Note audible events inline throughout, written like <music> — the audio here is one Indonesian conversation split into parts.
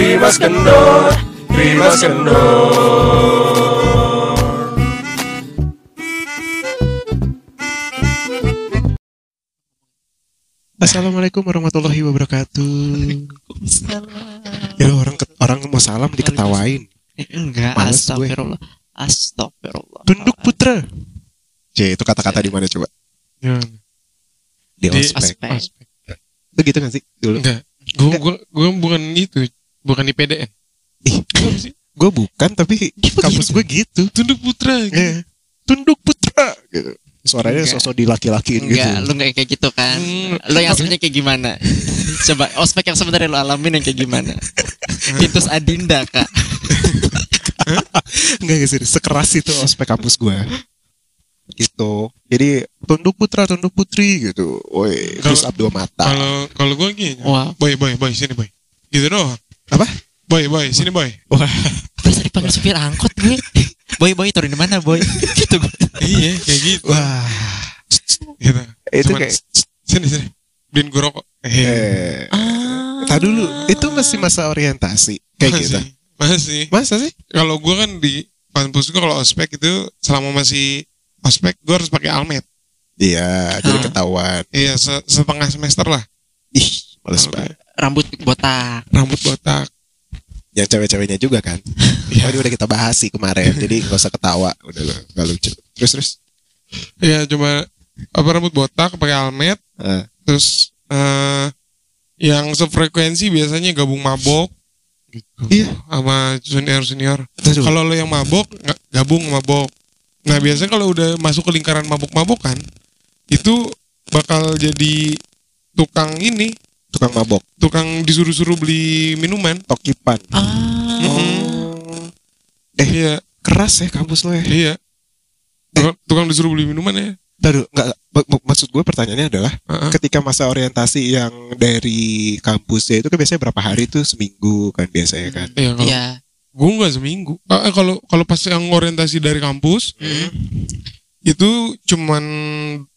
Rimas Kendor, Rimas Kendor. Assalamualaikum warahmatullahi wabarakatuh. Ya orang orang mau salam diketawain. Eh, enggak, Males gue. astagfirullah. Astagfirullah. Tunduk putra. C itu kata-kata di mana coba? Ya, Di Di ospek. Aspek. Itu gitu kan sih dulu? enggak. Gue gua, gua bukan itu, bukan IPDN. Ih, gue bukan tapi kampus gue gitu. Tunduk putra. gitu. Eh, tunduk putra gitu. Suaranya Enggak. sosok dilaki-lakiin gitu. Enggak, lu enggak kayak gitu kan. Hmm. Lu yang sebenarnya kayak gimana? <laughs> Coba ospek yang sebenarnya lu alamin yang kayak gimana? Titus Adinda, Kak. <laughs> Enggak enggak sih, sekeras itu ospek kampus gue. Gitu. Jadi tunduk putra, tunduk putri gitu. Woi, terus dua mata. Kalau kalau gue gini. Wah. Boy, boy, boy, sini boy. Gitu doang. Apa? Boy, boy, sini boy. Wah, Berasa dipanggil supir angkot gue. Boy, boy, turun di mana, boy? <laughs> gitu gue. iya, kayak gitu. wah. Gitu. Itu Cuman, kayak sini sini. Beliin gue rokok. Eh, eh Ah. Tadi dulu, itu masih masa orientasi kayak masih, gitu. Masih. Masa sih? Kalau gue kan di kampus gue kalau ospek itu selama masih ospek gue harus pakai almet. Iya, jadi Ah. ketahuan. Iya, se- setengah semester lah. Ih, males banget. Rambut botak. Rambut botak. Yang cewek-ceweknya juga kan. Iya. <laughs> Oh, ini udah kita bahas sih kemarin, jadi gak usah ketawa. Udah lo, gak lucu. Terus terus. Iya, cuma apa rambut botak pakai almet. Eh, Terus eh yang sefrekuensi biasanya gabung mabok gitu. Iya. Sama senior senior. Aduh. Kalau lo yang mabok nggak gabung mabok. Nah biasanya kalau udah masuk ke lingkaran mabok-mabokan itu bakal jadi tukang ini, tukang mabok, tukang disuruh-suruh beli minuman. tokipan. Ah. Oh. Eh, Iya, keras ya kampus lo ya. iya. Tukang, tukang disuruh beli minuman ya. Taduh, enggak, mak- mak- maksud gue pertanyaannya adalah Heeh. ketika masa orientasi yang dari kampusnya itu kan biasanya berapa hari tuh seminggu kan biasanya kan. Iya, kalau Iya. gue nggak seminggu. Ah, eh, kalau kalau pas yang orientasi dari kampus Hmm. itu cuman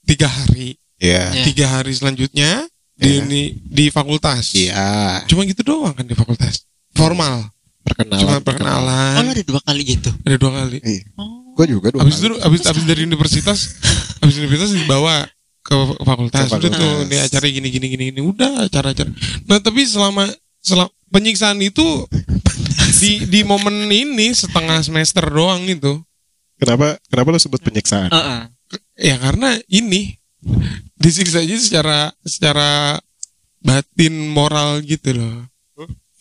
tiga hari. Iya. Iya. Tiga hari selanjutnya di Iya. di, di fakultas. Iya. Cuma gitu doang kan di fakultas. Formal. Perkenalan. Cuma Oh, perkenalan. ada dua kali gitu. Ada dua kali. Iya. Oh. Gue juga dua Abis kali. itu abis abis dari universitas, abis universitas dibawa ke fakultas. Ke Udah tuh fakultas. ini acara gini gini gini gini udah acara-acara. Nah tapi selama selama penyiksaan itu <laughs> di di momen ini setengah semester doang itu. Kenapa kenapa lo sebut penyiksaan? Heeh. Ya karena ini disiksa aja secara secara batin moral gitu loh.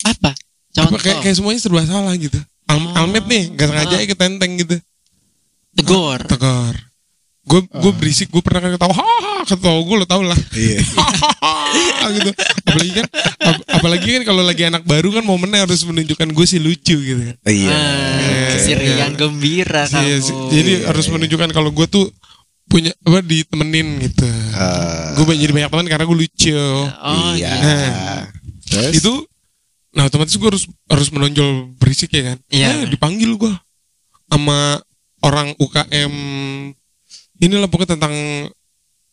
Apa? Apa Contoh. kayak, kayak semuanya serba salah gitu. Al Oh. Almet nih, gak sengaja Ah. ketenteng gitu. Tegur. Tegar. Gue gue berisik, gue pernah ketawa, hahaha, ketawa gue lo tau lah. Iya. <laughs> Hahaha, gitu. Apalagi kan, ap- apalagi kan kalau lagi anak baru kan momennya harus menunjukkan gue sih lucu gitu. kan. Iya. Ah, si Rian gembira kamu. Iya, sih. jadi Iya, harus iya. menunjukkan kalau gue tuh punya apa ditemenin gitu. Eh, gue jadi banyak teman karena gue lucu. Oh, iya. gitu. Terus? Itu nah otomatis gue harus harus menonjol berisik ya kan. Iya. Eh, dipanggil gue sama orang UKM inilah pokoknya tentang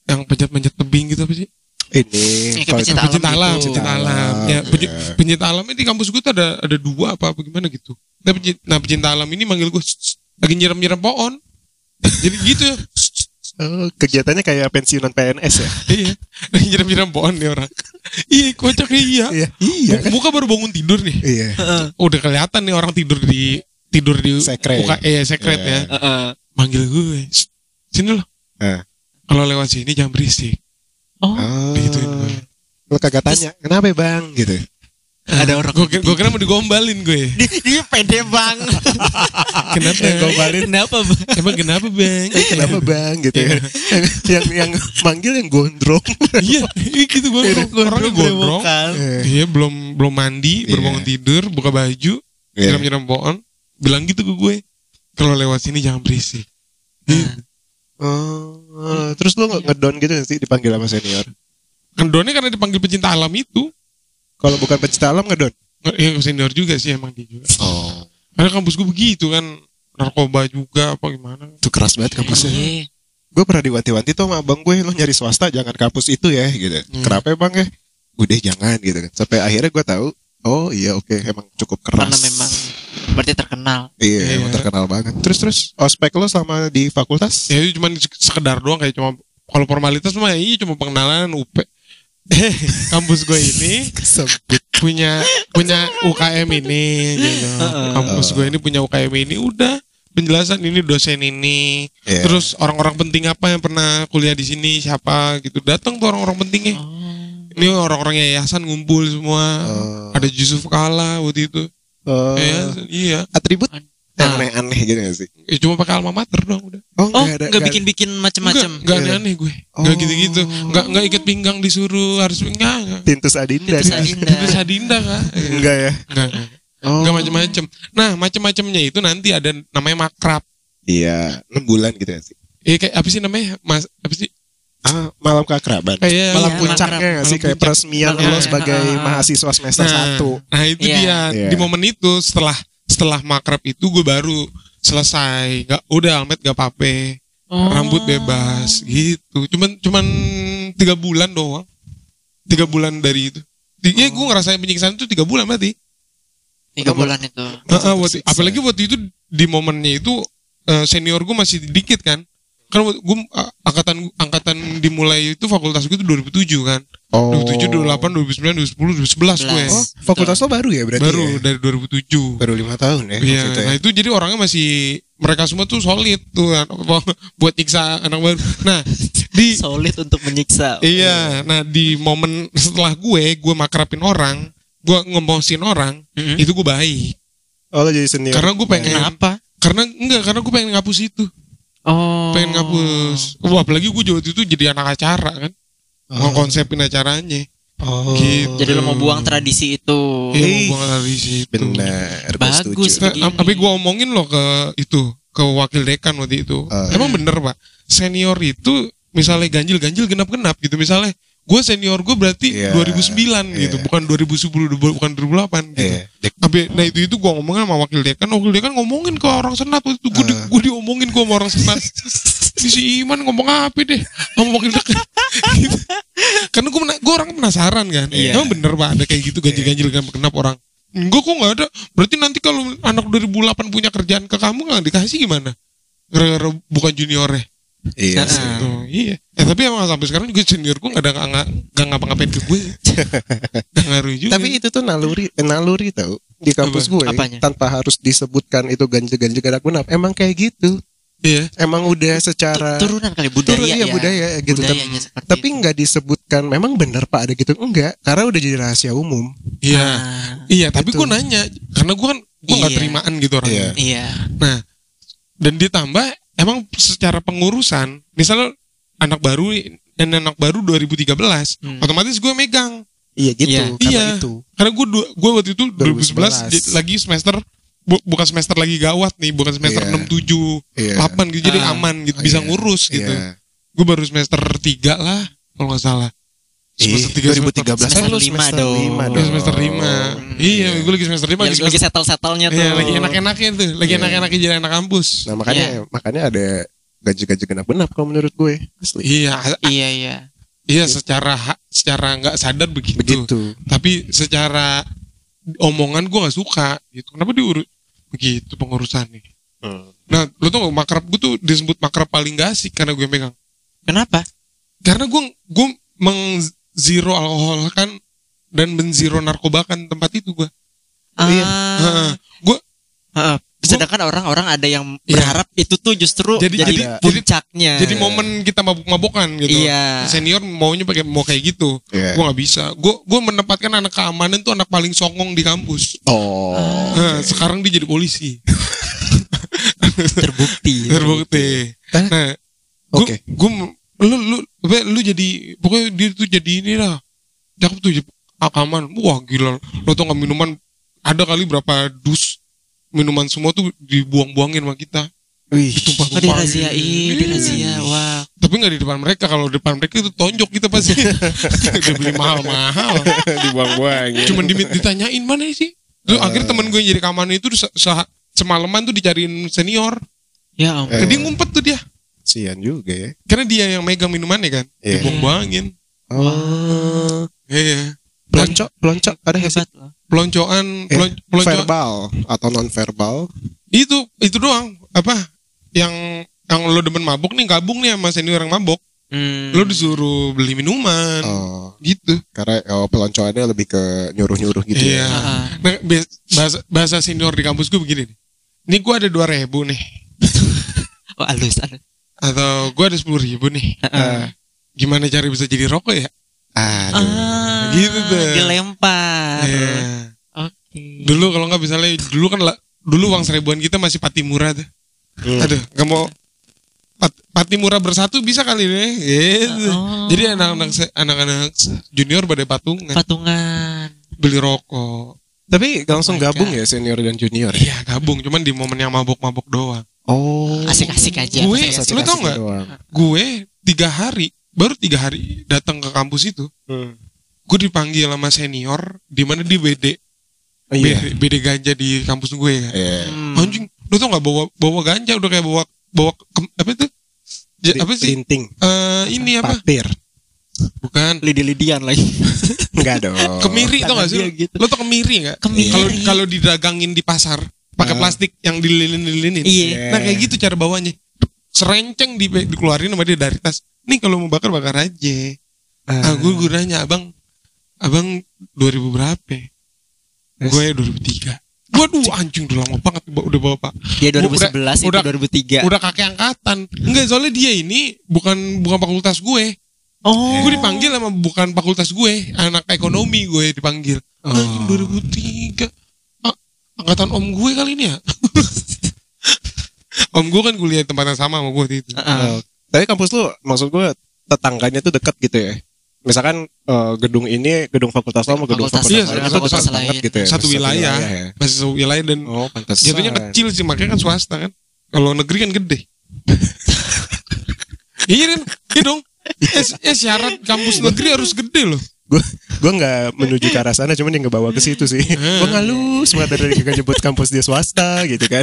yang pencet-pencet tebing gitu apa sih? ini Iya, pecinta pencinta alam alam, gitu. pencinta alam. Alam, Ya, ya. penci- pencinta alamnya di kampus gue tuh ada ada dua apa apa gimana gitu. Nah, penci- nah pecinta alam ini manggil gue lagi nyiram-nyiram pohon. Jadi gitu. Oh, kegiatannya kayak pensiunan PNS ya? <laughs> iya, nyiram-nyiram pohon nih orang. <laughs> Iya, kocak iya. Iya. Iya kan? Muka baru bangun tidur nih. Iya. <laughs> Udah kelihatan nih orang tidur di tidur di Sekret. muka eh sekret Iya. ya. Heeh. Manggil gue. "Shh, Sini loh. Eh. Kalau lewat sini jangan berisik. Oh, Oh. Gue. Lo kagak tanya, kenapa ya, bang? Gitu. Ada orang Gue gue kira mau digombalin gue. dia pede bang. Kenapa? Yang gombalin. Kenapa bang? Emang kenapa bang? Eh, kenapa bang? Gitu ya. yang yang manggil yang gondrong. iya, gitu gue. Orangnya gondrong. Eh, Iya, belum belum mandi, Iya. baru bangun tidur, buka baju, Iya. nyiram-nyiram pohon, bilang gitu ke gue. Kalau lewat sini jangan berisik. Oh, terus lo ngedon gitu sih dipanggil sama senior? Kendonnya karena dipanggil pecinta alam itu. Kalau bukan pecinta alam ngedon? Ya senior juga sih emang dia juga. Oh, Karena kampus gue begitu kan. Narkoba juga apa gimana. itu keras banget kampusnya. Iya. Gue pernah diwanti-wanti tuh sama abang gue, lo nyari swasta jangan kampus itu ya, gitu. Hmm. Kenapa bang ya? Udah jangan gitu kan. Sampai akhirnya gue tahu Oh iya oke emang cukup keras. karena memang berarti terkenal. Iya, Iya. emang terkenal banget. Terus terus ospek lo sama di fakultas? Ya itu cuma sekedar doang kayak cuma kalau formalitas mah iya cuma pengenalan UP. Eh, <laughs> kampus gue ini Kesebut. punya punya UKM ini gitu. Kampus gue ini punya UKM ini udah penjelasan ini dosen ini. Iya. Terus orang-orang penting apa yang pernah kuliah di sini siapa gitu. Datang tuh orang-orang pentingnya. Ini orang-orang yayasan ngumpul semua. Oh. Ada Yusuf Kala waktu itu. Oh, Yayasan, iya. atribut. Aneh-aneh gitu gak sih? Ya, cuma pakai alma mater doang udah. Oh, nggak ada- nggak nggak- bikin-bikin Enggak, macem-macem. enggak Iya. aneh-aneh gue. Enggak Oh. gitu-gitu. Enggak enggak ikat pinggang disuruh harus enggak enggak. Tintus Adinda. Tintus. Adinda. Itu Sadinda kan? Enggak ya? Enggak. Oh. Enggak macam-macam. Nah, macam-macamnya itu nanti ada namanya makrab. Iya, 6 bulan gitu ya sih. Iya kayak apa sih namanya? Mas apa sih? Ah, malam keakraban. Kayak malam Iya, puncaknya makrab. nggak sih Malam kayak puncak. peresmian lo sebagai Ah. mahasiswa semester nah, satu. Nah, itu Iya. dia. Iya. Di momen itu setelah setelah makrab itu gue baru selesai. Enggak udah almet gak pape. Oh. Rambut bebas gitu. Cuman cuman tiga bulan doang. Tiga bulan dari itu. Iya, gue ngerasain penyiksaan itu tiga bulan berarti. Tiga bulan itu. Heeh, waktu- tersiksa. apalagi waktu itu di momennya itu eh, senior gue masih dikit kan. Kan gue angkatan angkatan dimulai itu fakultas gue itu 2007 kan. Oh. 2007, 2008, 2009, 2010, 2011 gue. Oh, fakultas lo baru ya berarti? Baru ya? dari 2007. baru lima tahun ya? Iya, itu ya? nah itu jadi orangnya masih mereka semua tuh solid tuh kan, apa, buat nyiksa anak baru. Nah, <laughs> di Solid untuk menyiksa. iya, nah di momen setelah gue, gue makrapin orang, gue ngemosin orang, Mm-mm. itu gue baik. Oh lo jadi senior. Karena gue pengen Kenapa? karena enggak karena gue pengen ngapus itu Oh. pengen ngapus wah apalagi gue waktu itu jadi anak acara kan Oh. ngekonsepin acaranya Oh. Gitu. Jadi lo mau buang tradisi itu. iya mau buang dari situ Benar, gue Bagus. Nah, tapi gue omongin loh ke itu ke wakil dekan waktu itu Ah. emang bener pak senior itu misalnya ganjil ganjil genap genap gitu misalnya gue senior gue berarti Iya, 2009 gitu iya. bukan 2010 bukan 2008 gitu Iya, dek- Tapi nah itu itu gue ngomongin sama wakil dekan, wakil dekan ngomongin ke orang senat waktu itu gue di, Ah. diomongin gue sama orang senat. Ini si Iman ngomong apa deh sama wakil dekan. gitu. <laughs> Karena gue gue orang penasaran kan. Iya. Emang bener pak ada kayak gitu ganjil-ganjil kan kenapa orang? Enggak kok nggak ada. Berarti nanti kalau anak 2008 punya kerjaan ke kamu nggak dikasih gimana? Gara-gara bukan juniornya. Iya sih. Ah. Tuh, iya. Eh, tapi emang sampai sekarang juga senior gue nggak ada nggak nggak ngapa-ngapain ke gue. <laughs> Nggak ngaruh juga. Tapi itu tuh naluri, eh, naluri tau di kampus Apa? gue Apanya? tanpa harus disebutkan itu ganjil-ganjil gerak benap. Emang kayak gitu. iya. Emang udah secara turunan kali budaya Turun, iya, ya. budaya gitu. Budayanya seperti tapi itu. nggak disebutkan. Memang bener pak ada gitu enggak? Karena udah jadi rahasia umum. Iya. Ah, Iya, tapi Gitu. gue nanya karena gue kan gue nggak Iya. terimaan gitu orangnya. Iya. Iya. Nah, dan ditambah emang secara pengurusan, misalnya anak baru dan anak baru 2013, Hmm. otomatis gue megang. Iya gitu. Iya. Karena Iya. itu. Karena gue gue waktu itu 2011. 2011, j- lagi semester bu- bukan semester lagi gawat nih, bukan semester Iya. 6 7 Iya. 8 gitu jadi Ah. aman gitu, Oh, bisa iya. ngurus gitu. Iya. Gue baru semester 3 lah kalau nggak salah. Semester 3 2013 Semester kan lu lima semester dong. lima Iya, dong. semester 5. Iya, gue lagi semester 5 Ya, lagi settle-settlenya tuh. Iya, lagi enak-enaknya tuh, lagi Iya. enak-enaknya jadi anak kampus. Nah makanya makanya ada gaji-gaji genap-genap kalau menurut gue. Asli. Iya, Iya, iya. iya secara ha- secara nggak sadar begitu. Begitu. Tapi secara omongan gue nggak suka gitu. Kenapa diurut begitu pengurusannya? Hmm. Nah, lo tau gak makrab gue tuh disebut makrab paling gak asik karena gue megang. Kenapa? Karena gue gue meng zero alkohol kan dan menzero narkoba kan tempat itu gue. Iya. Ah. Gue Heeh. Sedangkan orang-orang ada yang Iya. berharap itu tuh justru Jadi- jadi, jadi- puncaknya. jadi momen kita mabuk-mabukan gitu. Iya. Senior maunya pakai mau kayak gitu. Iya. Gue nggak bisa. Gue gue menempatkan anak keamanan tuh anak paling songong di kampus. Oh. Nah, sekarang dia jadi polisi. <laughs> terbukti. Terbukti. Nah, gue Oke. gue lu lu Be, lu jadi pokoknya dia tuh jadi ini lah. Cakep tuh akaman. Wah gila. Lo tau gak minuman ada kali berapa dus minuman semua tuh dibuang-buangin sama kita. Wih. Oh, dirahasiain, dirazia. Wah. Tapi nggak di depan mereka. Kalau di depan mereka itu tonjok kita pasti. <laughs> Udah beli mahal-mahal. Dibuang-buang. ya. Cuman di- ditanyain mana sih? Terus akhirnya temen gue yang jadi keamanan itu se- se- semalaman tuh dicariin senior. Ya ampun. Dia ngumpet tuh dia. Sian juga ya. Karena dia yang megang minumannya kan. Iya. Dibuang-buangin. Oh. Iya. Pelonco, pelonco ada nggak sih? Hebat loh. peloncoan Eh, verbal atau non verbal. itu itu doang apa yang yang lo demen mabuk nih gabung nih sama senior yang mabuk Hmm. lo disuruh beli minuman Oh, gitu karena oh, peloncoannya lebih ke nyuruh-nyuruh gitu iya ya. Ah. nah, bahasa bahasa senior di kampus gue begini nih ini gue ada dua ribu nih <laughs> Oh, halus, halus. Atau gue ada sepuluh ribu nih Heeh. gimana cara bisa jadi rokok ya Aduh. Ah, gitu tuh. Dilempar. Iya. Oke. dulu kalau nggak misalnya dulu kan lah dulu uang seribuan kita masih pati murah tuh Hmm. aduh nggak mau Pat- pati murah bersatu bisa kali nih gitu. Oh. jadi anak-anak anak-anak junior pada patungan Patungan. beli rokok Tapi langsung Oh gabung God. ya senior dan junior. iya gabung cuman di momen yang mabok-mabok doang Oh. Asik-asik aja. Gue- asik-asik. lu tau nggak? gue tiga hari baru tiga hari datang ke kampus itu Hmm. gue dipanggil sama senior di mana di BD Oh, iya. BD, BD ganja di kampus gue ya Iya. Hmm. anjing lu tau nggak bawa bawa ganja udah kayak bawa bawa ke- apa itu Ja- apa sih Linting, Eh, ini apa papir. Bukan Lidi-lidian lagi. <laughs> Enggak dong. kemiri tau gak sih gitu. lo tau kemiri nggak Kemiri. kalau kalau didagangin di pasar pakai Ah. plastik yang dililin-lilinin Iya. nah kayak gitu cara bawanya serenceng di, dikeluarin sama dia dari tas nih kalau mau bakar bakar aja ah gue gue nanya abang abang 2000 berapa Terus? gue 2003 Waduh anjing udah lama banget udah bawa pak Dia Udah- 2011 udah- itu 2003. Udah kakek angkatan Enggak soalnya dia ini Bukan bukan fakultas gue Oh. Gue dipanggil sama bukan fakultas gue Anak ekonomi gue dipanggil Oh. Anjing 2003 Ah, Angkatan om gue kali ini ya <laughs> Om gue kan kuliah di tempat yang sama sama gue itu Heeh. Oh. Tapi kampus lu maksud gue tetangganya tuh dekat gitu ya. Misalkan eh, gedung ini gedung fakultas lo sama gedung Fakultas fakultas, lain itu fakultas dekat lain. gitu ya. Satu wilayah. ya. Masih satu wilayah dan Oh, pantas. Jatuhnya kecil sih makanya kan swasta kan Kalau negeri kan gede <laughs> Iya kan Iya dong Eh, eh, syarat kampus negeri harus gede loh Gue gue nggak menuju ke arah sana, cuman yang ngebawa ke situ sih. gue ngalus banget dari tadi nyebut kampus dia swasta gitu kan.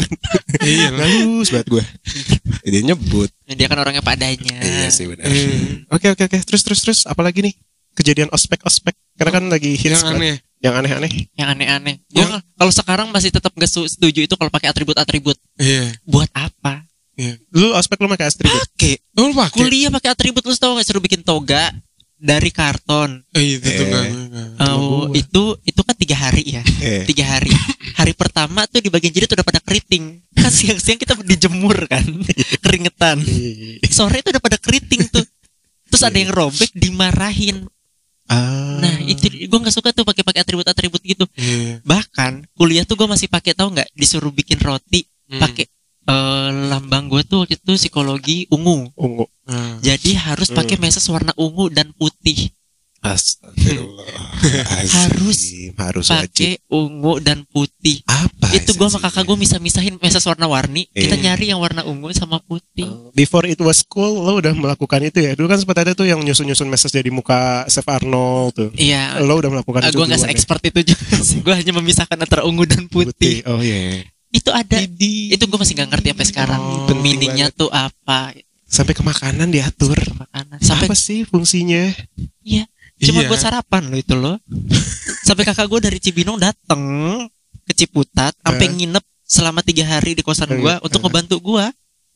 Iya ngalus banget gue. Dia nyebut. Dia kan orangnya padanya. Iya sih benar. Eh, Oke oke oke. Terus terus terus apalagi nih? Kejadian ospek ospek. Karena kan lagi hits Yang kan. aneh Yang aneh-aneh. Yang aneh-aneh. Nggak- kalau sekarang masih tetap gak su- setuju itu kalau pakai atribut-atribut. Iya Buat apa? Lu ospek lu pakai atribut. Pakai. Oh lu pakai Kuliah pakai atribut lu tau gak suruh bikin toga dari karton. Eh, itu tuh Eh. kan Oh, itu itu kan tiga hari ya. Eh. Tiga hari. Hari pertama tuh di bagian jadi tuh udah pada keriting. Kan siang-siang kita dijemur kan, <laughs> keringetan. Sore itu udah pada keriting tuh. Terus ada yang robek dimarahin. Ah. Nah itu gue nggak suka tuh pakai pakai atribut-atribut gitu. Iya Bahkan kuliah tuh gue masih pakai tahu nggak disuruh bikin roti Hmm. pakai eh, lambang gue tuh waktu itu psikologi ungu. ungu. Nah. Jadi harus pakai Hmm. meses warna ungu dan putih. Astagfirullah. <laughs> Harus harus. Pakai ungu dan putih. Apa? itu gue sama kakak gue misah-misahin meses warna-warni. Kita Eh. nyari yang warna ungu sama putih. Before it was cool, lo udah melakukan itu ya. Dulu kan sempat ada tuh yang nyusun-nyusun message jadi muka Chef Arnold tuh. Iya. Lo udah melakukan gue itu nggak duluan ya? se-expert itu juga <laughs> sih. Gue hanya memisahkan antara ungu dan putih. Oh iya. Itu ada. Itu gue masih nggak ngerti sampai sekarang. Oh, Meaningnya tuh apa? Sampai ke makanan diatur. Makanan. Sampai Apa sih fungsinya? Iya. Cuma Iya. buat sarapan loh itu loh. Sampai kakak gue dari Cibinong dateng ke Ciputat, sampai Eh. nginep selama tiga hari di kosan gue untuk eh. ngebantu gue,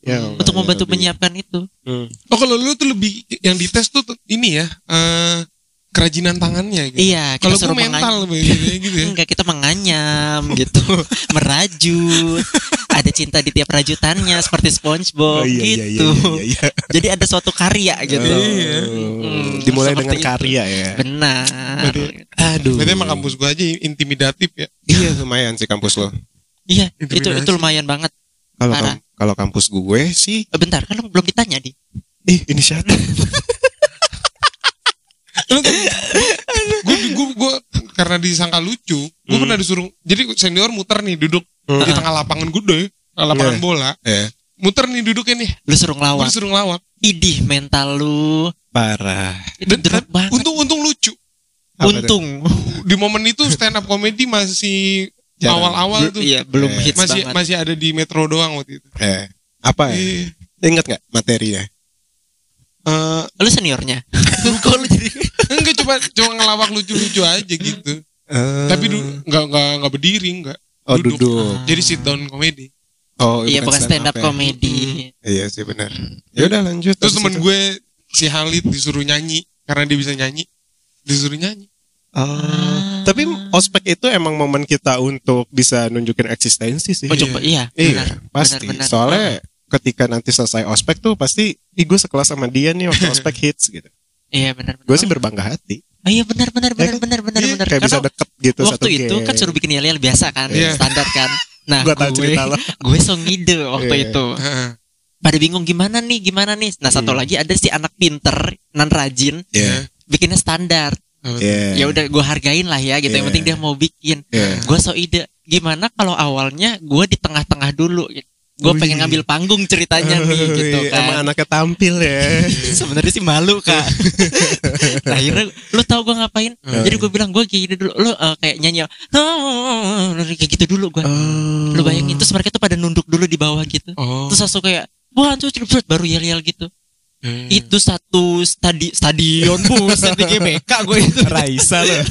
Ya, untuk membantu ya Rabbi. menyiapkan itu. Hmm. Oh kalau lu tuh lebih Yang dites tuh ini ya eh, Kerajinan tangannya gitu Iya, Kalau gue mental menganyam. gitu, gitu ya Enggak, kita menganyam gitu, <laughs> merajut. Ada cinta di tiap rajutannya seperti SpongeBob Oh iya, iya, gitu. iya, iya, iya. <laughs> Jadi ada suatu karya gitu. Iya. Hmm, Dimulai dengan itu. karya ya. Benar. Berarti- Aduh. Berarti emang kampus gue aja intimidatif ya Iya <laughs> lumayan sih kampus lo. Iya, itu itu lumayan banget. Kalau kam- kalau kampus gue sih, Eh, bentar, kan lu belum ditanya di. ih inisiatif. Gue gue gue karena disangka lucu gue Hmm. pernah disuruh jadi senior muter nih duduk Hmm. di tengah lapangan gede lapangan Iya. bola Eh, muter nih duduknya nih Lu suruh gue ngelawak. disuruh ngelawak Idih mental lu. parah. Itu Dan- banget. untung untung lucu Apa? Untung. di momen itu stand up comedy masih awal-awal tuh Iya, belum Eh, hits masih banget. masih ada di metro doang waktu itu Eh, apa ya? Iya. Ingat nggak materinya? Eh, Lu seniornya. <laughs> Kok lu jadi enggak cuma cuma ngelawak lucu-lucu aja gitu. Eh, Tapi du, enggak enggak enggak berdiri enggak. oh duduk. Jadi sit down komedi. Oh, Iya bukan stand up ya. comedy. Iya sih benar. Ya udah lanjut. Terus temen itu. gue si Halid disuruh nyanyi karena dia bisa nyanyi. Disuruh nyanyi. Ah, tapi ospek itu emang momen kita untuk bisa nunjukin eksistensi sih. Oh, coba iya, Iya, benar. pasti. benar, benar. Soalnya ketika nanti selesai ospek tuh pasti Ih, gue sekelas sama dia nih waktu <laughs> ospek hits gitu. Iya benar. Gue sih berbangga hati. Oh iya benar benar benar kan? benar benar Iya, benar. Kayak bisa Karena deket gitu waktu satu itu kan suruh bikin yel-yel biasa kan, Iya. standar kan. <laughs> Nah, Gua tahu gue, cerita lo. <laughs> gue so ngide waktu Iya. itu. Heeh. Pada bingung gimana nih, gimana nih. Nah, satu Hmm. lagi ada si anak pinter, nan rajin, Iya. bikinnya standar. Iya. Ya udah gue hargain lah ya gitu. Yang Iya. penting dia mau bikin. Iya. Gue so ide. Gimana kalau awalnya gue di tengah-tengah dulu gitu. Gue pengen ngambil panggung ceritanya nih gitu kan. Emang anaknya tampil ya. <laughs> sebenarnya sih malu kak <laughs> nah, akhirnya lu tau gue ngapain Hmm. jadi gue bilang gue gini dulu lu eh, kayak nyanyi kayak gitu dulu gue Oh. lu bayangin terus mereka tuh pada nunduk dulu di bawah gitu Oh. terus langsung kayak wah tuh baru yel yel gitu Hmm. itu satu stadi stadion buset di GBK gue itu <laughs> Raisa loh.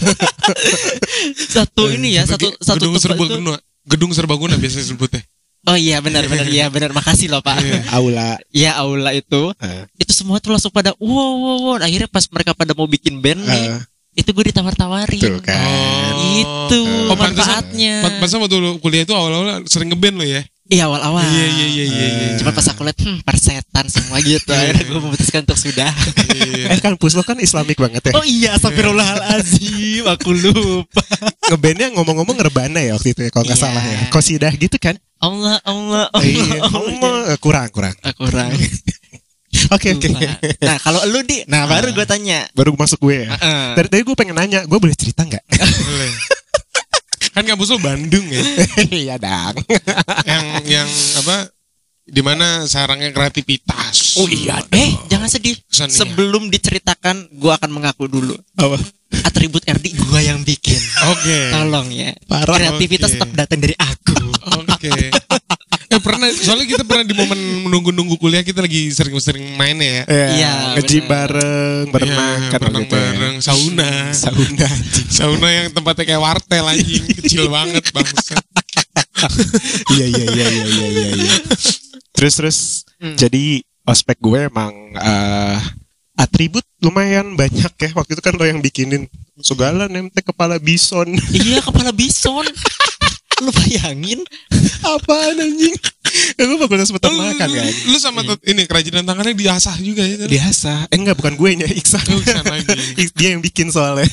satu ini ya satu satu gedung serbaguna. Gedung serbaguna biasanya sebutnya. Oh iya benar benar iya benar makasih loh pak Aula. ya aula itu Eh, itu semua tuh langsung pada wow wow wow akhirnya pas mereka pada mau bikin band nih eh, itu gue ditawar-tawarin Tuh kan. itu Oh, pantesan- manfaatnya Pan- Pantesan waktu lu kuliah itu awal-awal sering ngeband lo ya. iya awal-awal Iya iya iya iya. iya. cuma pas aku lihat hmm persetan semua gitu akhirnya gue memutuskan untuk sudah Iya. Eh kan Pus lo kan islamik banget ya. oh iya astagfirullahalazim <laughs> aku lupa Ngebandnya ngomong-ngomong ngerbana ya waktu itu ya kalau nggak Iya. salah ya. Kosidah gitu kan. Allah Allah Allah, Iya. Allah. Ngomong eh, kurang kurang. Ah, kurang <laughs> Oke oke. Lupa. nah kalau lu di nah baru gue tanya Baru masuk gue ya. Heeh. Dari tadi gue pengen nanya, gue boleh cerita nggak? <laughs> Boleh. kan kampus lu Bandung ya. <laughs> Iya dang. yang yang apa? Di mana sarangnya kreativitas. Oh iya. eh jangan sedih sebelum diceritakan gue akan mengaku dulu Apa? Atribut RD gue yang bikin Oke. tolong ya Parah. kreativitas oke. tetap datang dari aku Oke. Eh pernah soalnya kita pernah di momen menunggu-nunggu kuliah kita lagi sering-sering main ya. Iya, Nge-gym bener. bareng, berenang Iya, kan berenang gitu ya. bareng, sauna. Sauna. Sauna yang tempatnya kayak wartel anjing, kecil banget bangsa. Iya iya iya iya iya iya. iya. Terus terus Hmm. jadi ospek gue emang eh, atribut lumayan banyak ya. Waktu itu kan lo yang bikinin segala nemtek kepala bison. <laughs> Iya kepala bison. <laughs> Lu bayangin. Apaan anjing? Ya, gue fakultas peternakan lu, kan? lu sama tet- ini kerajinan tangannya diasah juga ya. kan? biasa. Eh enggak bukan gue nya Iksan. Iksan lagi. <laughs> Dia yang bikin soalnya.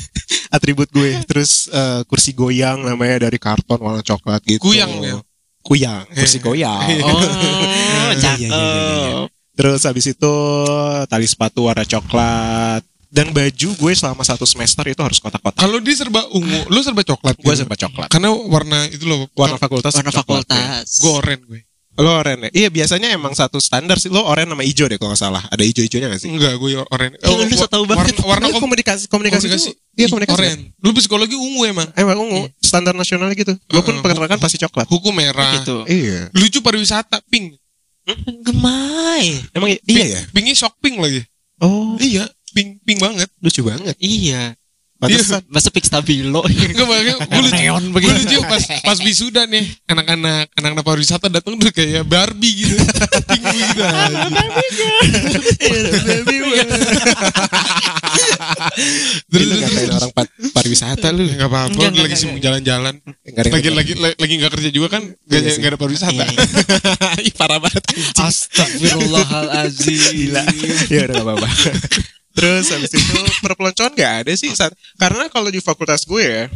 Atribut gue. Terus eh, kursi goyang namanya dari karton warna coklat gitu. Kuyang ya? kuyang kursi goyang. Oh iya, iya. cakep Terus habis itu tali sepatu warna coklat dan baju gue selama satu semester itu harus kotak-kotak. Kalau dia serba ungu, lu serba coklat. Gue gitu? serba coklat. Karena warna itu loh, Warna fakultas. warna fakultas gue oren gue. ya. Lo oranye. ya? Iya biasanya emang satu standar sih. Lo oranye sama hijau deh kalau nggak salah. Ada hijau-hijaunya nggak sih? Enggak, gue oren. Eh, lu so tau banget. Warna, warna Karena kom- komunikasi komunikasi, komunikasi. itu- Iya komunikasi. Oren. Lu psikologi ungu emang. Emang ungu standar nasional gitu. Gue pun Heeh. peternakan pasti coklat. Hukum merah. gitu Iya. Lucu pariwisata pink. Gemai Emang iya ya. Pinknya shock pink lagi. Oh Iya, pink pink banget. lucu banget. iya Pantesan. masa pik stabilo gue lucu. Neon Gue begitu. lucu pas pas wisuda nih anak-anak anak-anak pariwisata datang tuh kayak Barbie gitu. <laughs> Pink gitu. <laughs> Terus lu ngatain orang pa- pariwisata lu. Enggak apa-apa, lagi sibuk jalan-jalan. Lagi lagi lagi enggak kerja juga kan, enggak Iya enggak ada pariwisata. <laughs> Ih, parah banget. Astagfirullahalazim Gila. ya udah gak apa-apa. Terus habis itu perpeloncoan gak ada sih saat, karena kalau di fakultas gue ya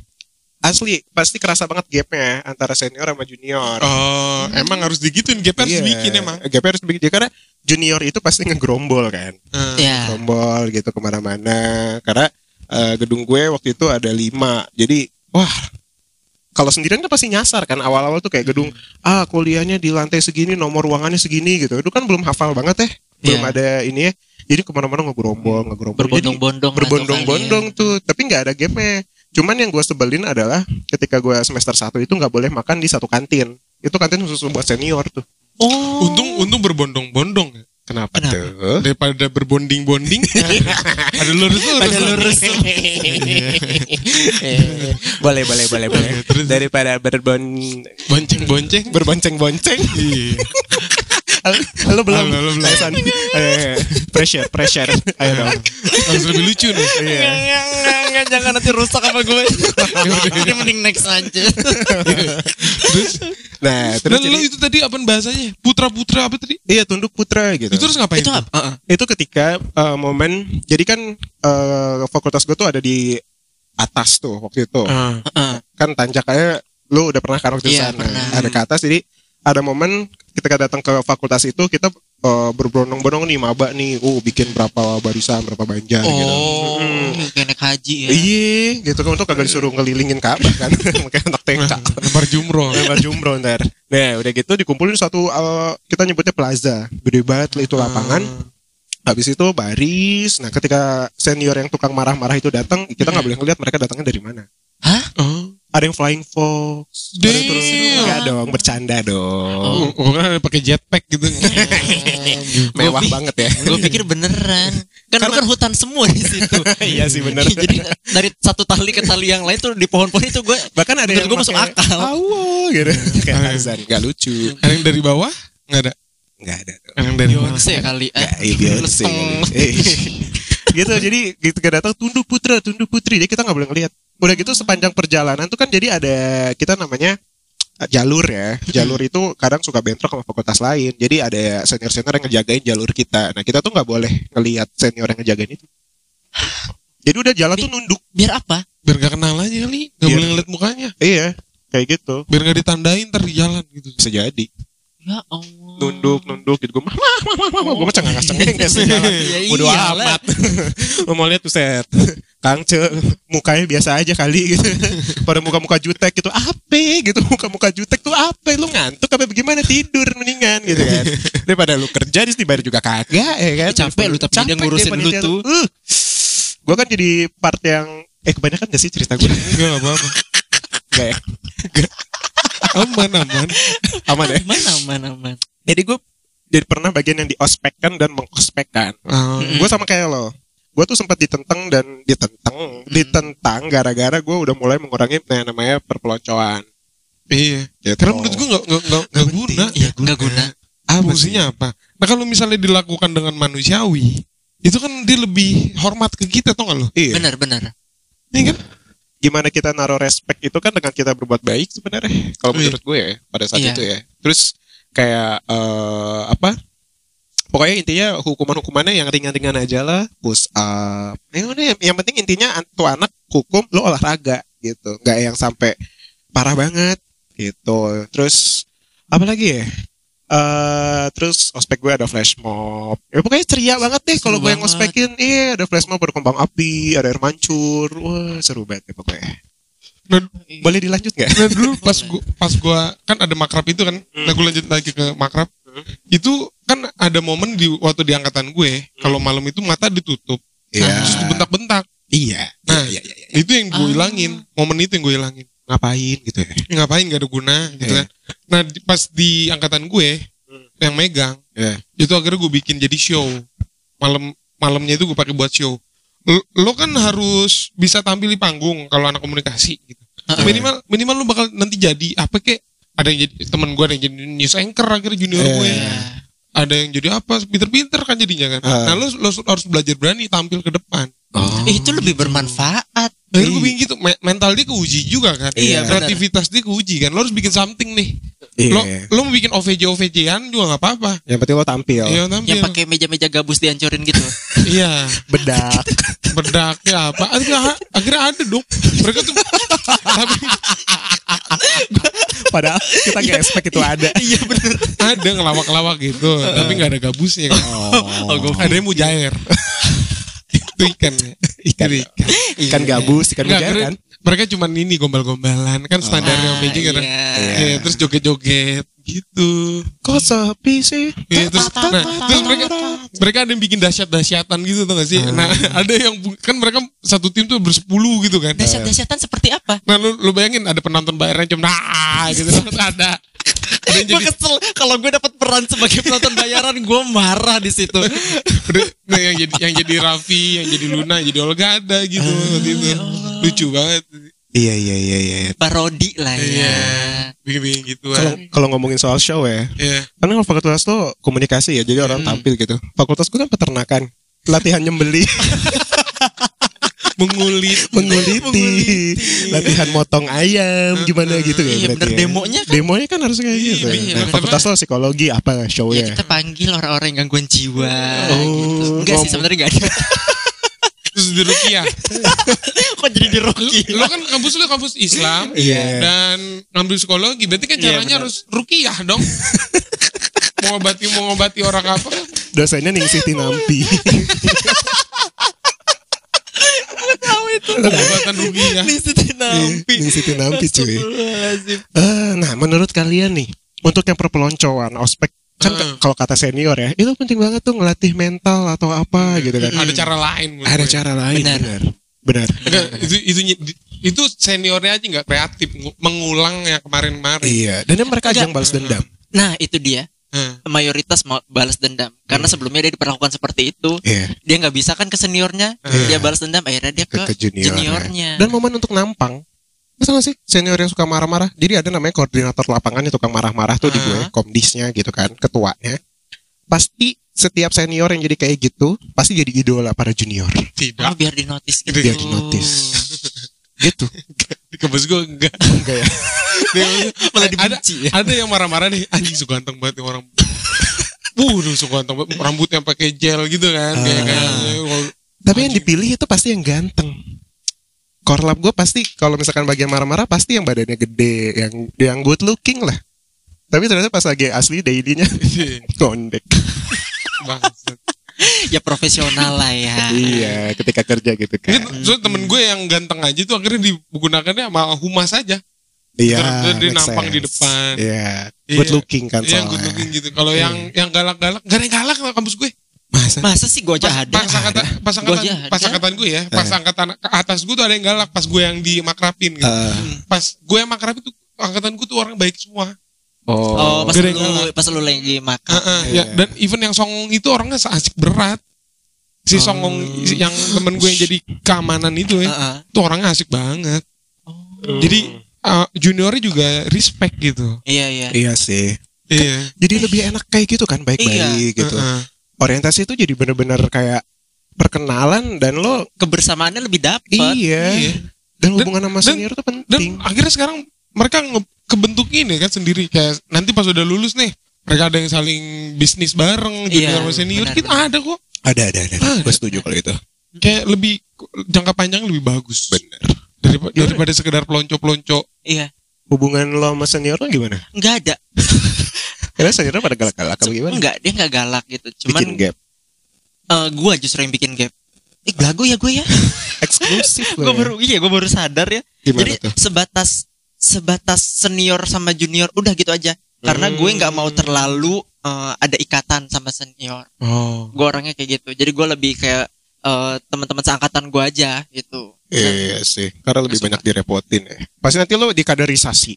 asli pasti kerasa banget gapnya antara senior sama junior. Oh, emang harus digituin, gap harus Iya, dibikin emang. Gapnya harus dibikin. Karena junior itu pasti ngegrombol kan, Eh, ya gerombol gitu ke mana-mana. Karena eh, gedung gue waktu itu ada lima, jadi wah kalau sendirian kan pasti nyasar kan. Awal-awal tuh kayak gedung ah kuliahnya di lantai segini nomor ruangannya segini gitu. Itu kan belum hafal banget ya. Belum Iya. ada ini ya jadi ke mana-mana ngegerombol ngegerombol Jadi, berbondong-bondong lah tuh berbondong-bondong tuh tapi nggak ada gapnya cuman yang gue sebelin adalah ketika gue semester 1 itu nggak boleh makan di satu kantin itu kantin khusus buat senior tuh oh Untung untung berbondong-bondong ya. Kenapa, Kenapa? tuh? daripada berbonding-bonding <laughs> ada lurus-lurus Ada lurus. <laughs> boleh, boleh, boleh, boleh. Daripada berbon bonceng-bonceng berbonceng-bonceng. Iya Halo belum? Halo, halo, belum. San. Ayo. Pressure, pressure. Ayo dong. harus lebih lucu nih Iya. Enggak, enggak, jangan nanti rusak apa gue. <laughs> Ini mending next aja. terus Nah, terus dan lo itu tadi apa bahasanya putra-putra apa tadi iya tunduk putra gitu. itu terus ngapain Itu apa? Heeh. Itu ketika eh, momen jadi kan eh, fakultas gue tuh ada di atas tuh waktu itu. Ah. Heeh. Kan tanjakannya lu udah pernah kan waktu di Iya, sana. pernah. Ada ke atas jadi ada momen ketika datang ke fakultas itu kita eh, berbondong-bondong nih maba nih, oh bikin berapa barisan, berapa banjar gitu. Oh, kayak naik haji ya. Iya, gitu kan untuk kagak disuruh ngelilingin Ka'bah kan, <laughs> makanya anak TK. lebar jumroh Lebar jumroh ntar. Nah udah gitu dikumpulin satu eh, kita nyebutnya plaza, gede banget itu lapangan. Habis itu baris. Nah ketika senior yang tukang marah-marah itu datang, kita nggak boleh ngeliat mereka datangnya dari mana. Hah? oh Ada yang flying fox. Damn. Ada yang turun. Enggak dong, bercanda dong. Oh, kan pakai jetpack gitu. <laughs> Mewah Gua banget ya. Gue pikir beneran. Kan Karena- bukan hutan semua di situ. <laughs> Iya sih, bener. <laughs> Jadi dari satu tali ke tali yang lain tuh di pohon-pohon itu gue Bahkan ada yang gua masuk akal. Awo gitu. Kayak Tarzan, nggak lucu. ada yang dari bawah nggak ada Nggak ada. yang dari bawah Beyonce kali. Eh, iya, Beyonce. Gitu jadi gitu kan datang tunduk putra tunduk putri jadi kita nggak boleh ngelihat udah gitu sepanjang perjalanan tuh kan jadi ada kita namanya eh, jalur ya. Jalur itu kadang suka bentrok sama fakultas lain. Jadi ada senior senior yang ngejagain jalur kita. Nah kita tuh nggak boleh ngelihat senior yang ngejagain itu. Jadi udah jalan tuh nunduk. biar apa? biar gak kenal aja kali nggak boleh ngeliat mukanya. Iya kayak gitu. Biar nggak ditandain ntar di jalan gitu. Bisa jadi. Ya Allah. nunduk nunduk gitu. Gue mah mah mah mah mah gue mah cengang cengeng kayak sejalan <laughs> Ya Bodo amat. <laughs> Mau lihat tuh set. Kang Ce mukanya biasa aja kali gitu. <laughs> Pada muka-muka jutek gitu. Ape gitu <laughs> muka-muka jutek tuh apa? Lu ngantuk apa bagaimana tidur mendingan gitu kan. <laughs> Daripada lu kerja di dibayar juga kagak ya kan. Capek lu, tapi dia ngurusin lu panitia tuh. Uh. Gua kan jadi part yang eh kebanyakan gak sih cerita gue? Enggak nggak apa-apa Enggak ya. aman aman Aman ya. Aman, aman, aman. Jadi gue jadi pernah bagian yang diospekkan dan mengospekkan. Ah, gue sama kayak lo gue tuh sempat ditentang dan ditentang ditentang gara-gara gue udah mulai mengurangi yang namanya perpeloncoan. Iya. Gitu. karena menurut gua nggak nggak nggak nggak guna. Iya, nggak guna. apa sih? fungsinya apa? Nah kalau misalnya dilakukan dengan manusiawi itu kan dia lebih hormat ke kita tau gak lo? Iya. Benar, benar. Ini kan? Gimana kita naruh respect itu kan dengan kita berbuat baik sebenarnya. Kalau Iya. menurut gue ya pada saat Iya. itu ya. Terus kayak eh, apa pokoknya intinya hukuman-hukumannya yang ringan-ringan aja lah push up. Yang, yang, yang penting intinya tuh anak hukum lo olahraga gitu. Nggak yang sampai parah banget gitu. Terus apa lagi ya? Eh terus ospek gue ada flash mob. Ya pokoknya ceria banget deh kalau gue yang ngospekin. Iya ada flash mob ada kembang api ada air mancur. Wah seru banget deh pokoknya. Nah, boleh dilanjut nggak? Nah dulu pas gua pas gua kan ada makrab itu kan. Nah gue lanjut lagi ke makrab. Itu kan ada momen di waktu di angkatan gue kalau malam itu mata ditutup Iya. terus dibentak-bentak Iya. Nah, iya, iya, iya. itu yang gue Ah. hilangin momen itu yang gue hilangin Ngapain gitu ya? Ya, ngapain gak ada guna gitu Iya. kan nah di- pas di angkatan gue yang megang Iya. itu akhirnya gue bikin jadi show malam malamnya itu gue pakai buat show lo, lo kan harus bisa tampil di panggung kalau anak komunikasi gitu minimal minimal lo bakal nanti jadi apa kek ada yang jadi teman gue ada yang jadi news anchor akhirnya junior Iya. gue ada yang jadi apa pinter-pinter kan jadinya kan Ah. nah lo, lo harus belajar berani tampil ke depan Oh. Eh, itu lebih bermanfaat. Akhirnya gue bikin gitu, me- mental dia keuji juga kan. Iya. Kreativitas dia keuji kan. Lo harus bikin something nih. Iya. Lo lo mau bikin OVJ OVJ-an juga nggak apa-apa. Yang penting lo tampil. Iya, tampil. Yang pakai meja-meja gabus dihancurin gitu. <laughs> Iya, Bedak. <laughs> bedaknya apa? Akhirnya, akhirnya ada dong. Mereka tuh <laughs> tapi Padahal kita nggak expect itu ada. <laughs> Iya bener. ada ngelawak-lawak gitu, tapi nggak ada gabusnya kan. Oh. Ada yang mujair. <laughs> itu ikan ya. Ikan. Ikan. Ikan gabus, ikan mujair kan? mereka cuma ini gombal-gombalan kan standarnya Ah, OVJ kan. iya. Iya, terus joget-joget gitu. Kok sepi sih? Iya, terus, nah, terus mereka mereka ada yang bikin dahsyat-dahsyatan gitu tuh gak sih? Nah, ada yang kan mereka satu tim tuh bersepuluh gitu kan. Dahsyat-dahsyatan seperti apa? Nah, lu, lu bayangin ada penonton bayarnya cuma nah gitu <laughs> terus ada gue kesel kalau gue dapat peran sebagai penonton bayaran gue marah di situ. <laughs> Nah, yang jadi yang jadi Raffi, yang jadi Luna, yang jadi Olga ada gitu waktu itu. Lucu banget. Iya iya iya iya. Parodi lah ya. Iya. Bikin-bikin gitu Kalau kalau ngomongin soal show ya, Iya. karena kalau fakultas tuh komunikasi ya, jadi orang tampil gitu. Fakultas gue kan peternakan, latihan nyembeli, <laughs> Mengulit. menguliti, latihan motong ayam, gimana gitu ya. Iya, bener. ya. Demonya kan- demonya kan harus kayak gitu. iya, Nah, fakultas lo psikologi apa Ya shownya? kita panggil orang-orang yang gangguan jiwa Oh, gitu. Enggak sih sebenarnya enggak ada. <laughs> Di Rukiah. <laughs> Kok jadi di Rocky? Lo kan kampus lu kampus Islam Iya. dan ngambil psikologi, berarti kan Iya, caranya benar. harus Rukiah dong. <laughs> mau ngobati mau ngobati orang apa kan? Dosennya Ningsih Tinampi. Tahu itu. Pengobatan Rukiah. Nih Siti Nampi. Cuy. Eh, nah, menurut kalian nih, untuk yang perpeloncoan, ospek kan Hmm. kalau kata senior ya, itu penting banget tuh ngelatih mental atau apa gitu kan. Ada cara lain. Ada gue. cara lain Benar. benar. Benar. Enggak, itu itu itu seniornya aja nggak kreatif ngu- mengulang yang kemarin-kemarin. Iya, dan mereka Enggak. ajang balas dendam. Nah, itu dia. Hah. Mayoritas mau balas dendam karena sebelumnya dia diperlakukan seperti itu. Iya, Dia nggak bisa kan ke seniornya, Iya. dia balas dendam akhirnya dia ke, ke, ke junior. juniornya. Dan momen untuk nampang. Masa gak sih senior yang suka marah-marah? Jadi ada namanya koordinator lapangan yang tukang marah-marah tuh di Ah. gue, komdisnya gitu kan, ketuanya. Pasti setiap senior yang jadi kayak gitu, pasti jadi idola para junior. Tidak. Oh, biar di notice gitu. Biar di-notice. <laughs> Gitu. Di kampus gue enggak. Enggak ya? <laughs> Malah ada dibenci ya. ada yang marah-marah nih anjing suka ganteng banget nih orang. <laughs> Wuh, suka ganteng banget. Rambutnya pakai gel gitu kan. Kayak kayak Tapi yang dipilih itu pasti yang ganteng. Korlap gue pasti kalau misalkan bagian marah-marah pasti yang badannya gede, yang yang good looking lah. Tapi ternyata pas lagi asli dailynya <laughs> kondek. Bangsat. ya profesional lah ya. iya, ketika kerja gitu Ini kan. so, temen gue yang ganteng aja tuh akhirnya digunakannya sama humas aja. Iya. Dia- nampang di depan. Iya. Good Iya. looking kan Iya, soalnya. good looking gitu. Kalau yang yang galak-galak, gak ada yang galak lah kampus gue. Masa? Masa sih gua aja Pas, ada. pas angkatan, pas Gua angkatan, ada. pas angkatan gue ya, pas Eh. angkatan ke atas gue tuh ada yang galak, pas gue yang dimakrapin gitu. Eh, Pas gue yang makrapin tuh angkatan gue tuh orang baik semua. Oh, pas Gak ada yang lu galak. pas lu lagi makan. Heeh, Iya. ya, dan even yang songong itu orangnya asik berat. Si Oh. songong yang temen gue yang jadi keamanan itu ya, Heeh. itu orangnya asik banget. Oh. Jadi uh, juniornya juga respect gitu. Iya, iya. Iya sih. Iya. Jadi lebih enak kayak gitu kan, baik-baik gitu. Heeh. Orientasi itu jadi bener-bener kayak perkenalan dan lo Kebersamaannya lebih dapet. iya. Iya. Dan Dan- hubungan sama dan- senior tuh Dan penting. akhirnya sekarang mereka nge- kebentuk ini kan sendiri kayak nanti pas udah lulus nih mereka ada yang saling bisnis bareng junior Iya, sama senior benar, kita ada kok Ada ada ada. Ada. Gue setuju kalau itu. kayak lebih jangka panjang lebih bagus Bener. daripada, daripada sekedar pelonco-pelonco Iya. Hubungan lo sama senior lo gimana? Enggak ada. <laughs> Karena seniornya pada galak-galak apa gimana? Enggak, dia enggak galak gitu. Bikin Cuman gap. eh, gua justru yang bikin gap. Eh, belagu ya gue ya. <laughs> Eksklusif gue lo. baru iya gue baru sadar ya. Gimana Jadi tuh? sebatas sebatas senior sama junior udah gitu aja. Karena gue nggak mau terlalu eh, ada ikatan sama senior. Oh. Gue orangnya kayak gitu. Jadi gue lebih kayak eh, teman-teman seangkatan gue aja gitu. Iya sih. Karena lebih banyak direpotin ya. Pasti nanti lo dikaderisasi.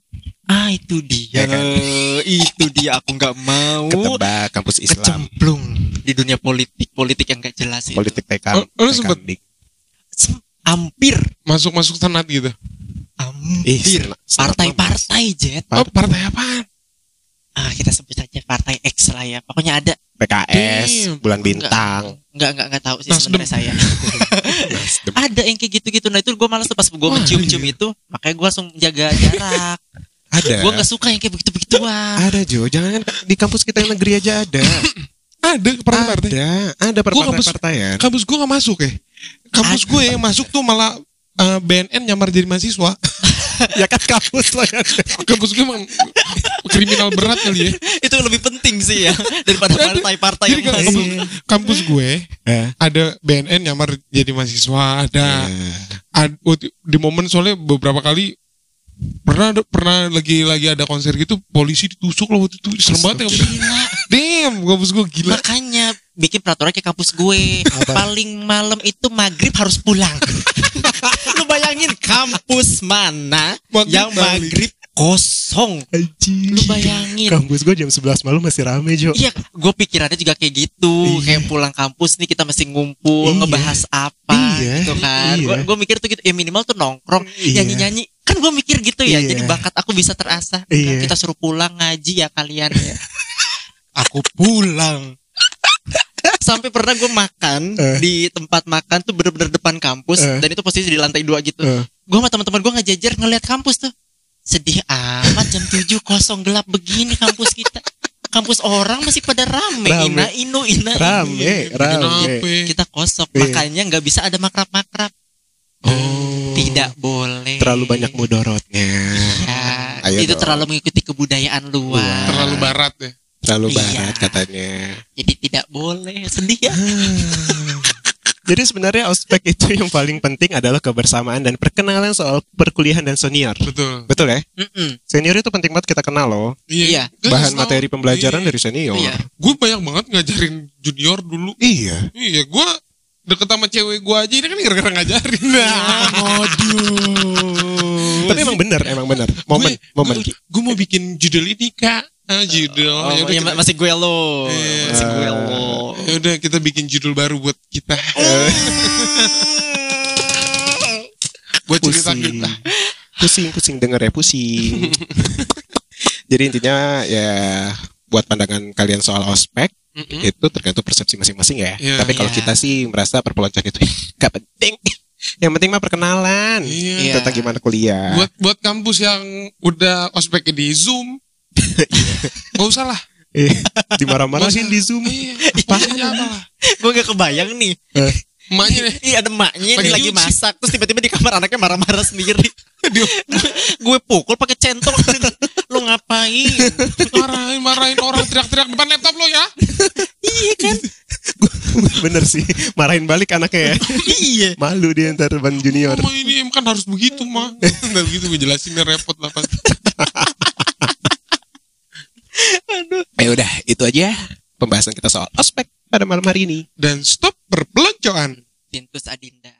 Ah itu dia. Ya kan? <laughs> Itu dia aku nggak mau Ketebak kampus Islam. kecemplung di dunia politik politik yang gak jelas itu. Politik TK. Lo sempet- Sem- Hampir, masuk-masuk senat gitu hampir. Partai-partai jet. oh partai apaan Ah kita sebut saja partai X lah ya. Pokoknya ada. PKS, Damn. bulan bintang. Enggak enggak enggak tahu sih sebenarnya saya. <laughs> Ada yang kayak gitu-gitu. Nah itu gue malas tuh pas gue mencium-cium iya. itu, makanya gue langsung jaga jarak. Ada. gue nggak suka yang kayak begitu-begituan. Ada Jo, jangan di kampus kita yang negeri aja ada. <coughs> ada partai-partai ada, ada Gua kampus- partai-partaian. kampus gue gak masuk ya kampus gue yang masuk tuh malah eh, BNN nyamar jadi mahasiswa <laughs> <laughs> ya kan kampus lah kan. kampus gue emang kriminal berat kali ya itu lebih penting sih ya daripada partai-partai yang kampus, kampus gue Eh. ada BNN nyamar jadi mahasiswa ada Iya. ad- di momen soalnya beberapa kali pernah ada- pernah lagi lagi ada konser gitu polisi ditusuk loh waktu itu serem banget ya Gila. <laughs> damn kampus gue gila Makanya bikin peraturan kayak kampus gue. Paling malam itu maghrib harus pulang. <laughs> Lu bayangin kampus mana Maghrib yang balik. maghrib kosong. Anjing. Lu bayangin. Kampus gue jam 11 malam masih rame Jo. Iya, gue pikirannya juga kayak gitu. Iya. Kayak pulang kampus nih kita masih ngumpul, Iya. ngebahas apa Iya, gitu kan. iya. Gue gue mikir tuh gitu, ya minimal tuh nongkrong, Iya. nyanyi-nyanyi. Kan gue mikir gitu ya, Iya. jadi bakat aku bisa terasah. Iya. Kita suruh pulang ngaji ya kalian ya. Aku pulang. Sampai pernah gue makan Eh. di tempat makan tuh bener-bener depan kampus Eh. dan itu posisi di lantai dua gitu. Eh. Gue sama teman-teman gue ngejajar ngeliat kampus tuh. Sedih amat jam 7 kosong gelap begini kampus kita. Kampus orang masih pada rame, Rame. ina inu ina inu. Rame, rame. Kenapa? kita kosong Iya. makanya nggak bisa ada makrab-makrab Oh. tidak boleh Terlalu banyak mudorotnya. ya, Ayo itu dong. terlalu mengikuti kebudayaan luar Terlalu barat ya. Terlalu Iya. barat katanya. jadi tidak boleh sedih ya <laughs> Jadi sebenarnya ospek itu yang paling penting adalah kebersamaan dan perkenalan soal perkuliahan dan senior. Betul. Betul ya? Mm-mm. Senior itu penting banget kita kenal loh. Iya. Kan Bahan materi pembelajaran Iya. dari senior. Iya. Gue banyak banget ngajarin junior dulu. Iya. Iya, gue deket sama cewek gue aja ini kan gara-gara ngajarin. Nah, Tapi emang bener, emang bener. Momen, momen. Gue mau bikin judul ini kak. Ah, judul. Oh, Ya udah iya, kita- masih gue lo Iya. masih gue lo Ya udah kita bikin judul baru buat kita. <laughs> buat cerita Pusing. kita. Pusing, pusing denger ya, pusing. <laughs> Jadi intinya ya buat pandangan kalian soal ospek Mm-mm. itu tergantung persepsi masing-masing ya. Iya. Tapi kalau Iya. kita sih merasa perpeloncoan itu <laughs> gak penting. Yang penting mah perkenalan Iya. tentang gimana kuliah. Buat buat kampus yang udah ospeknya di Zoom. <laughs> Gak usah lah. Eh, dimarah-marahin di Zoom. Iya. Apa lah. gue gak kebayang nih Eh, Emaknya deh. Iya ada maknya Lagi nih lagi masak terus tiba-tiba di kamar anaknya marah-marah sendiri. <laughs> Gue pukul pakai centong. Lu ngapain? marahin marahin orang teriak-teriak depan laptop lo ya. iya kan? Bener sih, marahin balik anaknya ya. iya. Malu dia ntar ban junior. Mama ini em kan harus begitu mah. Nggak begitu gue jelasinnya repot lah pasti. Ya udah, itu aja pembahasan kita soal ospek pada malam hari ini. Dan stop perpeloncoan. Tintus Adinda.